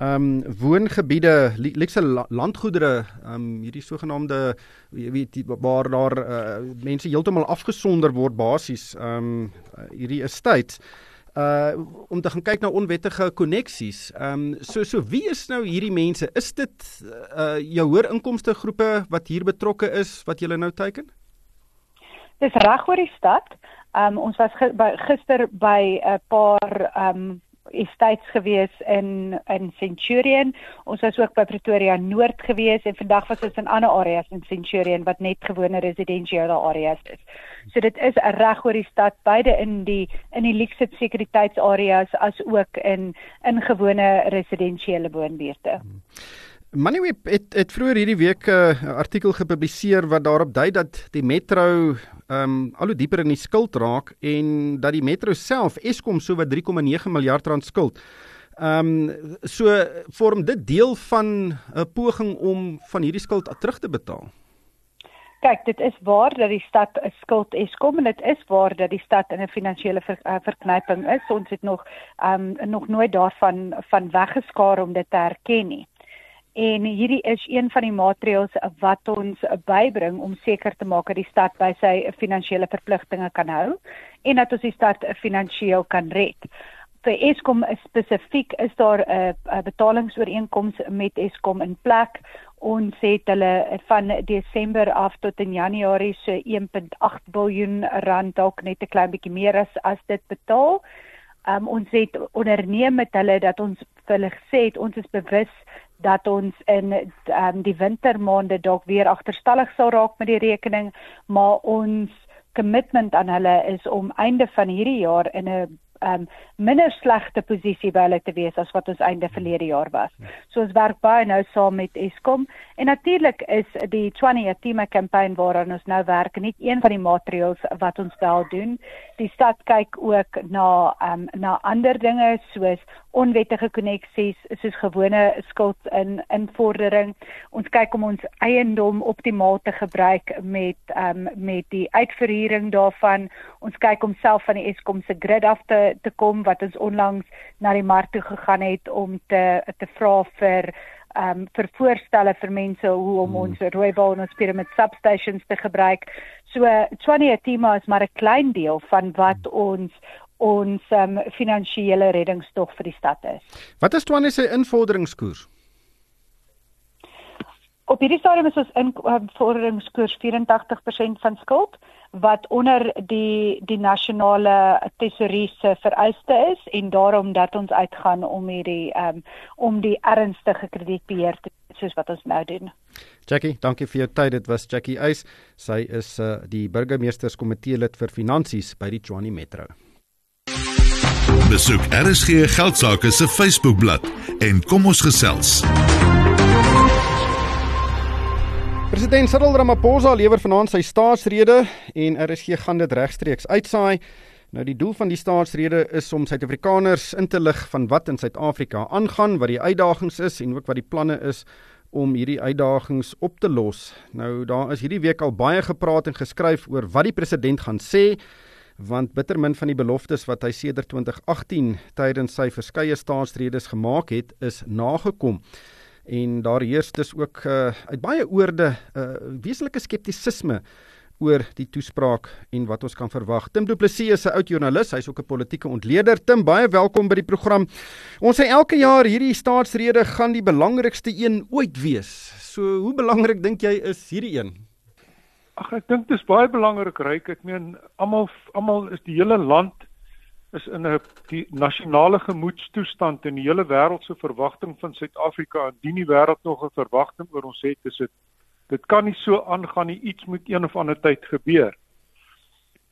ehm um, woongebiede, lekse landgoedere, ehm um, hierdie sogenaamde weet waar daar uh, mense heeltemal afgesonder word basies, ehm um, hierdie estates uh om te gaan kyk na onwettige koneksies. Ehm um, so so wie is nou hierdie mense? Is dit uh jou hoër inkomste groepe wat hier betrokke is wat julle nou teiken? Dis reg oor die stad. Ehm um, ons was gister by 'n paar ehm um, estates gewees in in Centurion. Ons was ook by Pretoria Noord gewees en vandag was ons in ander areas in Centurion wat net gewone residensiële areas is. So dit is reg oor die stad, beide in die in die luxe sekuriteitsareas as ook in in gewone residensiële woonbuurte. Hmm. Moneyweb het het vroeër hierdie week 'n uh, artikel gepubliseer wat daarop dui dat die metro um, al hoe dieper in die skuld raak en dat die metro self Eskom so wat 3,9 miljard rand skuld. Um, so vorm dit deel van 'n poging om van hierdie skuld terug te betaal. Kyk, dit is waar dat die stad 'n skuld Eskom en dit is waar dat die stad in 'n finansiële ver, uh, verknyping is. Ons het nog um nog nooit daarvan van weggeskaar om dit te erken nie. En hierdie is een van die maatreëls wat ons bybring om seker te maak dat die stad by sy finansiële verpligtinge kan hou en dat ons die stad finansiëel kan red vir Eskom spesifiek is daar 'n uh, betalingsooreenkoms met Eskom in plek. Ons het hulle van Desember af tot in Januarie so 1.8 miljard rand dalk net 'n klein bietjie meer as as dit betaal. Um, ons het onderneem met hulle dat ons vir hulle gesê het ons is bewus dat ons in um, die wintermaande dalk weer agterstallig sal raak met die rekening, maar ons kommitment aan hulle is om einde van hierdie jaar in 'n um minder slegte posisie by hulle te wees as wat ons einde verlede jaar was. So ons werk baie nou saam met Eskom en natuurlik is die 20 Yatima kampanje waaraan ons nou werk nie een van die maatreëls wat ons wel doen. Die stad kyk ook na um na ander dinge soos onwettige koneksies soos gewone skuld in invordering. Ons kyk om ons eiendom optimaal te gebruik met um met die uitverhuuring daarvan. Ons kyk om self van die Eskom se grid af te te kom wat ons onlangs na die mark toe gegaan het om te te vra vir um vir voorstelle vir mense hoe om hmm. ons rooibal en ons pyramid substations te gebruik. So 20 Tima is maar 'n klein deel van wat hmm. ons ons um, finansiële reddingstog vir die stad is. Wat is Twane se invorderingskoers? Op hierdie stadium is ons invorderingskoers 84% van skuld wat onder die die nasionale tesourier se vereiste is en daarom dat ons uitgaan om hierdie um, om die ernstige kredietbeheer te soos wat ons nou doen. Jackie, dankie vir jou tyd. Dit was Jackie Eis. Sy is uh, die burgemeesterskomitee lid vir finansies by die Tshwane Metro. Besoek RSG Geldsaake se Facebookblad en kom ons gesels. President Cyril Ramaphosa lewer vanaand sy staatsrede en RSG gaan dit regstreeks uitsaai. Nou die doel van die staatsrede is om Suid-Afrikaners in te lig van wat in Suid-Afrika aangaan, wat die uitdagings is en ook wat die planne is om hierdie uitdagings op te los. Nou daar is hierdie week al baie gepraat en geskryf oor wat die president gaan sê want bitter min van die beloftes wat hy sedert 2018 tydens sy verskeie staatsredes gemaak het, is nagekom. En daar heers dus ook uh, uit baie oorde 'n uh, wesenlike skeptisisme oor die toespraak en wat ons kan verwag. Tim Du Plessis is 'n oud joernalis, hy's ook 'n politieke ontleder. Tim, baie welkom by die program. Ons sê elke jaar hierdie staatsrede gaan die belangrikste een ooit wees. So, hoe belangrik dink jy is hierdie een? Ag ek dink dit is baie belangrik ryk. Ek meen almal almal is die hele land is in 'n die nasionale gemoedstoestand en die hele wêreld se verwagting van Suid-Afrika en die wêreld nog 'n verwagting oor ons het is dit dit kan nie so aangaan nie iets moet een of ander tyd gebeur.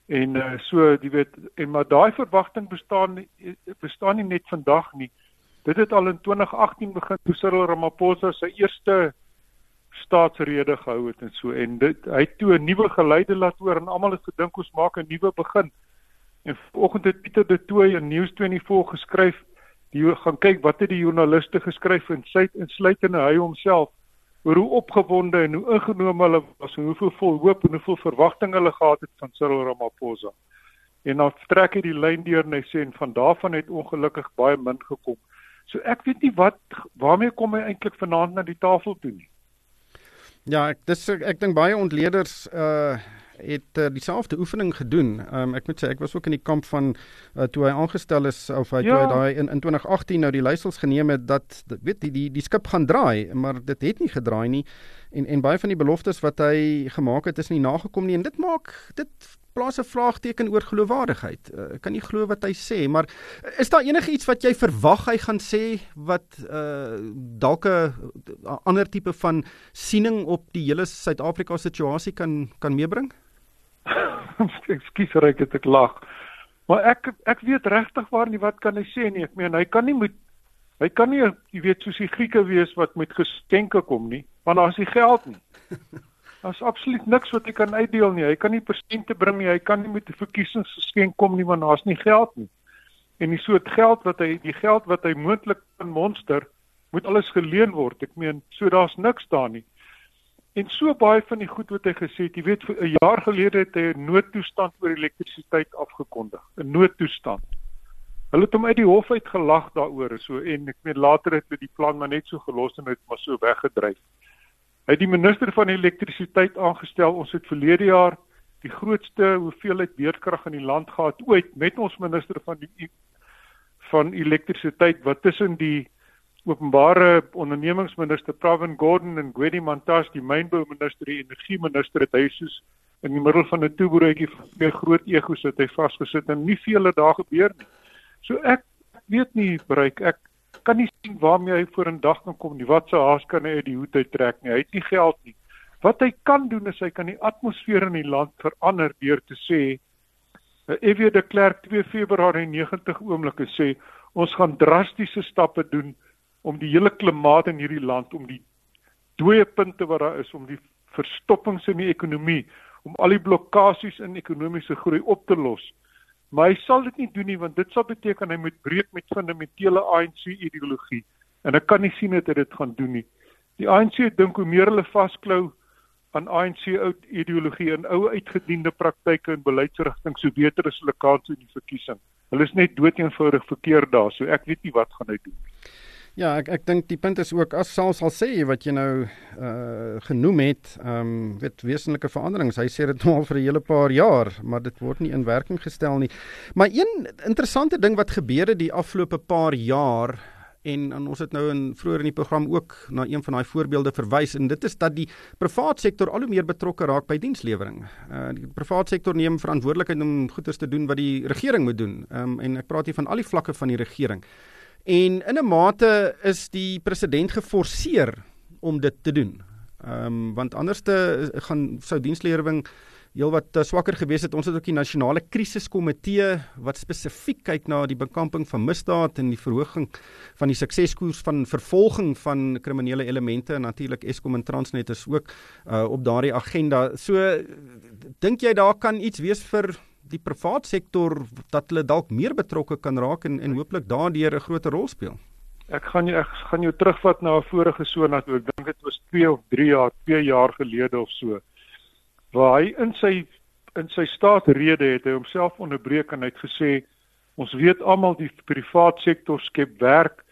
En uh, so jy weet en maar daai verwagting bestaan bestaan nie net vandag nie. Dit het al in 2018 begin toe Cyril Ramaphosa sy eerste staatsrede gehou het en so en dit hy het toe 'n nuwe geleide laat hoor en almal het gedink ons maak 'n nuwe begin. En vanoggend het Pieter de Tooy in News24 geskryf, die gaan kyk wat het die joernaliste geskryf en sy insluitende hy homself oor hoe opgewonde en hoe ingenome hulle was en hoeveel vol hoop en hoeveel verwagting hulle gehad het van Cyril Ramaphosa. En dan trek hy die lyn deur en hy sê en van daarvan het ongelukkig baie min gekom. So ek weet nie wat waarmee kom hy eintlik vanaand na die tafel toe nie. Ja, ek dis ek dink baie ontleeders uh het uh, dieselfde oefening gedoen. Um, ek moet sê ek was ook in die kamp van uh, toe hy aangestel is of hy ja. toe hy daai in, in 2018 nou die leiersels geneem het dat weet die die die skip gaan draai, maar dit het nie gedraai nie. En en baie van die beloftes wat hy gemaak het is nie nagekom nie en dit maak dit plaas 'n vraagteken oor geloofwaardigheid. Uh, kan nie glo wat hy sê, maar is daar enige iets wat jy verwag hy gaan sê wat uh dalk 'n ander tipe van siening op die hele Suid-Afrika situasie kan kan meebring? Ekskuus ek het ek lag. Maar ek ek weet regtig waar nie wat kan hy sê nie. Ek meen hy kan nie met hy kan nie jy weet soos die Grieke wees wat met geskenke kom nie, want daar is nie geld nie. Daar's absoluut niks wat hy kan uitdeel nie. Hy kan nie persente bring nie. Hy kan nie met 'n verkiesingsgeskenk kom nie want daar's nie geld nie. En die soort geld wat hy die geld wat hy moontlik in monster moet alles geleen word. Ek meen, so daar's niks daar nie. En so baie van die goed wat hy gesê het, jy weet 'n jaar gelede het hy 'n noodtoestand oor elektrisiteit afgekondig, 'n noodtoestand. Hulle het hom uit die hof uit gelag daaroor, so en ek meen later het hulle die plan maar net so gelos en dit maar so weggedryf. Hy het die minister van elektrisiteit aangestel. Ons het verlede jaar die grootste hoeveelheid weerkrag in die land gehad ooit met ons minister van die van elektrisiteit wat tussen die openbare ondernemingsminister Pravin Gordhan en Gwedi Mantashe die mynbouminister en energieminister het hy soos in die middel van 'n toebroodjie meer groot egos het hy vasgesit en nie veel het daar gebeur nie. So ek weet nie bereik ek kan nie sien waarmee hy voor 'n dag kan kom nie. Wat se haas kan hy uit die hoed uit trek nie. Hy het nie geld nie. Wat hy kan doen is hy kan die atmosfeer in die land verander deur te sê F.W. de Klerk 2 Februarie 90 oomblikke sê ons gaan drastiese stappe doen om die hele klimaat in hierdie land om die dooie punte wat daar is om die verstoppings in die ekonomie om al die blokkades in ekonomiese groei op te los. Maar hy sal dit nie doen nie want dit sal beteken hy moet breek met fundamentele ANC ideologie en ek kan nie sien dat hy dit gaan doen nie. Die ANC dink hoe meer hulle vasklou aan ANC oud ideologie en ou uitgediende praktyke en beleidsrigtinge, so beter is hulle kans in die verkiesing. Hulle is net doeteenvoudig verkeerd daar, so ek weet nie wat gaan hy doen nie. Ja, ek ek dink die punt is ook as sal sal sê wat jy nou uh genoem het, ehm um, weet wesenlike veranderings. Hy sê dit al vir 'n hele paar jaar, maar dit word nie in werking gestel nie. Maar een interessante ding wat gebeur het die afgelope paar jaar en, en ons het nou in vroeër in die program ook na een van daai voorbeelde verwys en dit is dat die private sektor al hoe meer betrokke raak by dienslewering. Uh die private sektor neem verantwoordelikheid om goeders te doen wat die regering moet doen. Ehm um, en ek praat hier van al die vlakke van die regering. En in 'n mate is die president geforseer om dit te doen. Ehm um, want anderste gaan sou dienslewering heelwat uh, swakker gewees het. Ons het ook die nasionale krisiskomitee wat spesifiek kyk na die bekamping van misdaad en die verhoging van die sukseskoers van vervolging van kriminele elemente en natuurlik Eskom en Transnet is ook uh, op daardie agenda. So dink jy daar kan iets wees vir die private sektor dat hulle dalk meer betrokke kan raak en en hooplik daardeur 'n groter rol speel. Ek gaan jou ek gaan jou terugvat na 'n vorige sona toe. Ek dink dit was 2 of 3 jaar, 2 jaar gelede of so. Waar hy in sy in sy staatsrede het hy homself onderbreek en hy het gesê ons weet almal die private sektor skep werk.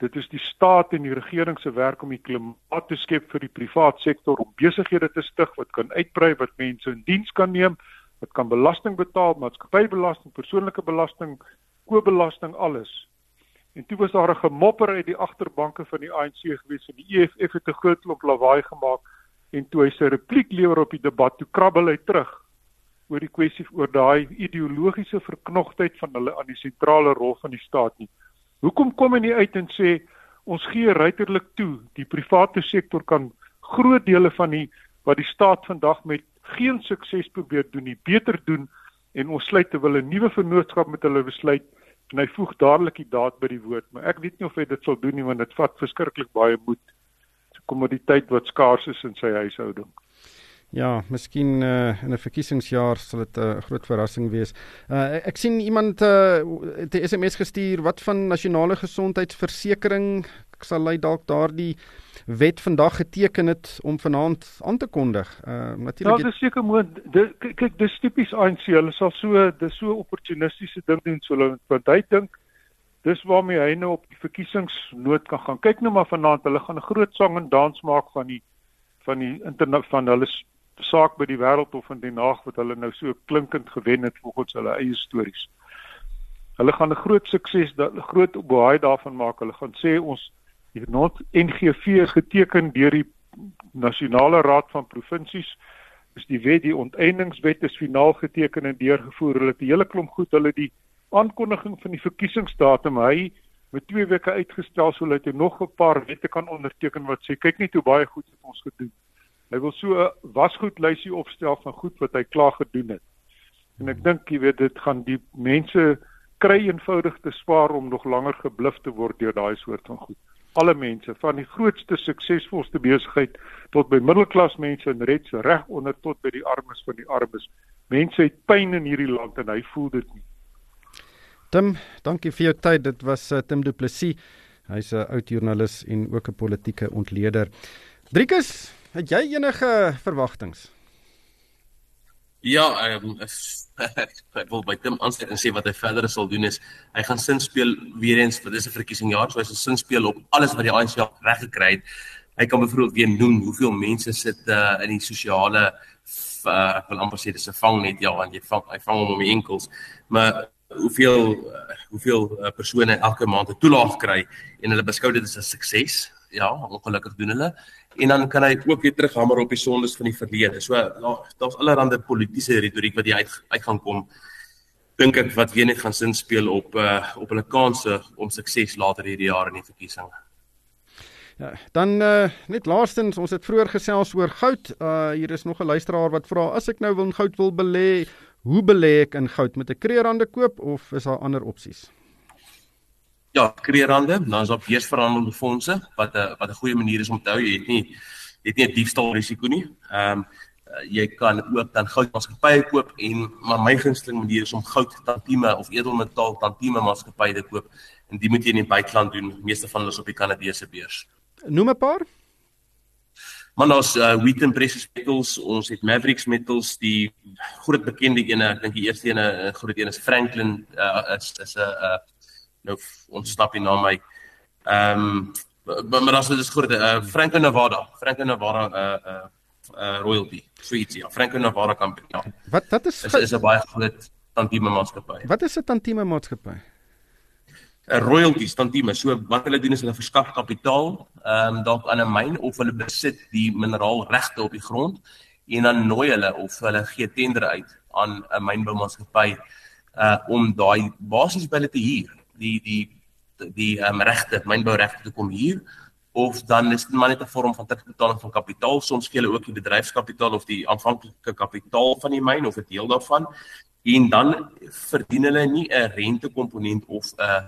Dit is die staat en die regering se werk om die klimaat te skep vir die private sektor om besighede te stig wat kan uitbrei, wat mense in diens kan neem Dit kan belasting betaal, maatskappybelasting, persoonlike belasting, koopbelasting, alles. En toe was daar 'n gemopper uit die agterbanke van die ANC gewees en die EFF het 'n groot klomp lawaai gemaak en toe hy sy repliek lewer op die debat, toe krabbel hy terug oor die kwessie oor daai ideologiese verknogtheid van hulle aan die sentrale rol van die staat nie. Hoekom kom hy nie uit en sê ons gee ruiterlik toe die private sektor kan groot dele van die wat die staat vandag met geen sukses probeer doen nie, beter doen en ons sluit te wil 'n nuwe vennootskap met hulle besluit en hy voeg dadelik die daad by die woord, maar ek weet nie of hy dit sal doen nie want dit vat verskriklik baie moed. So kommoditeit wat skaars is in sy huishouding. Ja, miskien uh, in 'n verkiesingsjaar sal dit 'n uh, groot verrassing wees. Uh, ek sien iemand uh, het 'n SMS gestuur wat van nasionale gesondheidsversekering sal hy dalk daardie wet vandag geteken het om vanaand aan te kondig. Uh natuurlik. Ja, dis seker moontlik. Kyk, dis tipies ANC. Hulle sal so dis so opportunistiese ding doen so hulle want hy dink dis waarmee hy nou op die verkiesingsnood kan gaan. Kyk nou maar vanaand, hulle gaan 'n groot sang en dans maak van die van die internet van hulle saak by die wêreldhof in Den Haag wat hulle nou so klinkend gewen het volgens hulle eie stories. Hulle gaan 'n groot sukses, 'n groot baie daarvan maak. Hulle gaan sê ons Die not NGV is geteken deur die Nasionale Raad van Provinsies. Dis die wet, die onteeningswet is finaal geteken en deurgevoer. Hulle het 'n hele klomp goed, hulle die aankondiging van die verkiesingsdatum hy met 2 weke uitgestel sodat hy nog 'n paar wette kan onderteken wat sê kyk net hoe baie goed het ons gedoen. Hy wil so 'n wasgoedlysie opstel van goed wat hy klaar gedoen het. En ek dink jy weet dit gaan die mense kry eenvoudig te spaar om nog langer gebluf te word deur daai soort van goed alle mense van die grootste suksesvolste besigheid tot by middelklas mense en reeds reg onder tot by die armes van die armes. Mense het pyn in hierdie land en hy voel dit nie. Tim, dankie vir jou tyd. Dit was uh, Tim Du Plessis. Hy's 'n oud joernalis en ook 'n politieke ontleder. Driekus, Het jy enige verwagtinge? Ja, ehm um, ek wil by Tim aansluit en sê wat hy verder sal doen is hy gaan sin speel weer eens vir dis 'n verkiesingsjaar, so hy sal sin speel op alles wat die ANC reg gekry het. Hy kan byvoorbeeld weer noem hoeveel mense sit uh, in die sosiale uh, ek wil amper sê dis 'n vangnet ja, want jy vang hy vang hom om die enkels. Maar hoeveel uh, hoeveel uh, persone elke maand 'n toelaag kry en hulle beskou dit as 'n sukses? Ja, ongelukkig doen hulle en dan kan hy ook weer terughamer op die sondes van die verlede. So daar's allerlei politieke retoriek wat jy uit uit gaan kom. Dink ek wat weer net gaan sin speel op uh op hulle kansse om sukses later hierdie jaar in die verkiesing. Ja, dan uh net laastens, ons het vroeër gesels oor goud. Uh hier is nog 'n luisteraar wat vra as ek nou wil goud wil belê, hoe belê ek in goud met 'n kreerande koop of is daar ander opsies? Ja, kreerande, dan is daar beursverhandelde fondse wat 'n wat 'n goeie manier is om te hou. Jy het nie jy het nie 'n diefstal risiko nie. Ehm um, jy kan ook dan goudmaatskappye koop en maar my gunsteling manier is om goud tantieme of edelmetaal tantieme maatskappye te koop en dit moet jy in die buiteland doen. Meeste van hulle is op die Kanadese beurs. Noem 'n paar. Maar ons uh, Wheaton Precious Metals, ons het Mavericks Metals, die groot bekende ene, ek dink die eerste ene groot een is Franklin uh, is is 'n uh, nou ontsnap die naam my. Ehm um, maar as dit is groot uh, Franco Nevada, Franco Nevada uh uh uh royalty suite ja, Franco Nevada company. Ja. Wat wat is is, is 'n baie groot tantieme maatskappy. Wat is 'n tantieme maatskappy? 'n royalties tantieme. So wat hulle doen is hulle verskaf kapitaal ehm um, dalk aan 'n myn of hulle besit die mineraalregte op die grond en dan nooi hulle of hulle gee tender uit aan 'n mynboumaatskappy uh om daai basies by hulle te huur die die die um, regte mynbouregte te kom hier of dan is dit maar net 'n vorm van terugbetaling van kapitaal. Soms gee hulle ook die bedryfskapitaal of die aanvanklike kapitaal van die myn of 'n deel daarvan. En dan verdien hulle nie 'n rentekomponent of 'n uh,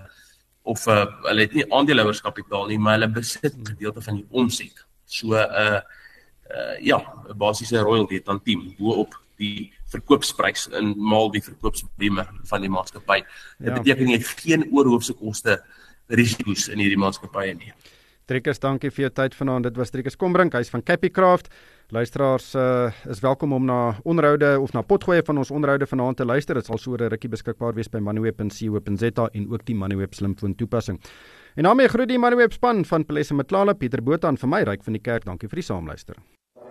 of uh, hulle het nie aandeelhouerskapitaal nie maar hulle besit 'n gedeelte van die omset so 'n uh, uh, ja 'n basiese royalty aan team bo op die verkoopsprys in maal die verkoopsvolume van die maatskappy. Dit ja. beteken jy het geen oorhoofse koste risiko's in hierdie maatskappye nie. Trekkers, dankie vir jou tyd vanaand. Dit was Trekkers Kombrink, hy's van Capicraft. Luisteraars uh, is welkom om na onderhoude of na potgoeie van ons onderhoude vanaand te luister. Dit sal so 'n rukkie beskikbaar wees by moneyweb.co.za en ook die Moneyweb slimfoon toepassing. En daarmee groet die Moneyweb span van Pelesa Matlala, Pieter Botha en vir my ryk van die kerk. Dankie vir die saamluister.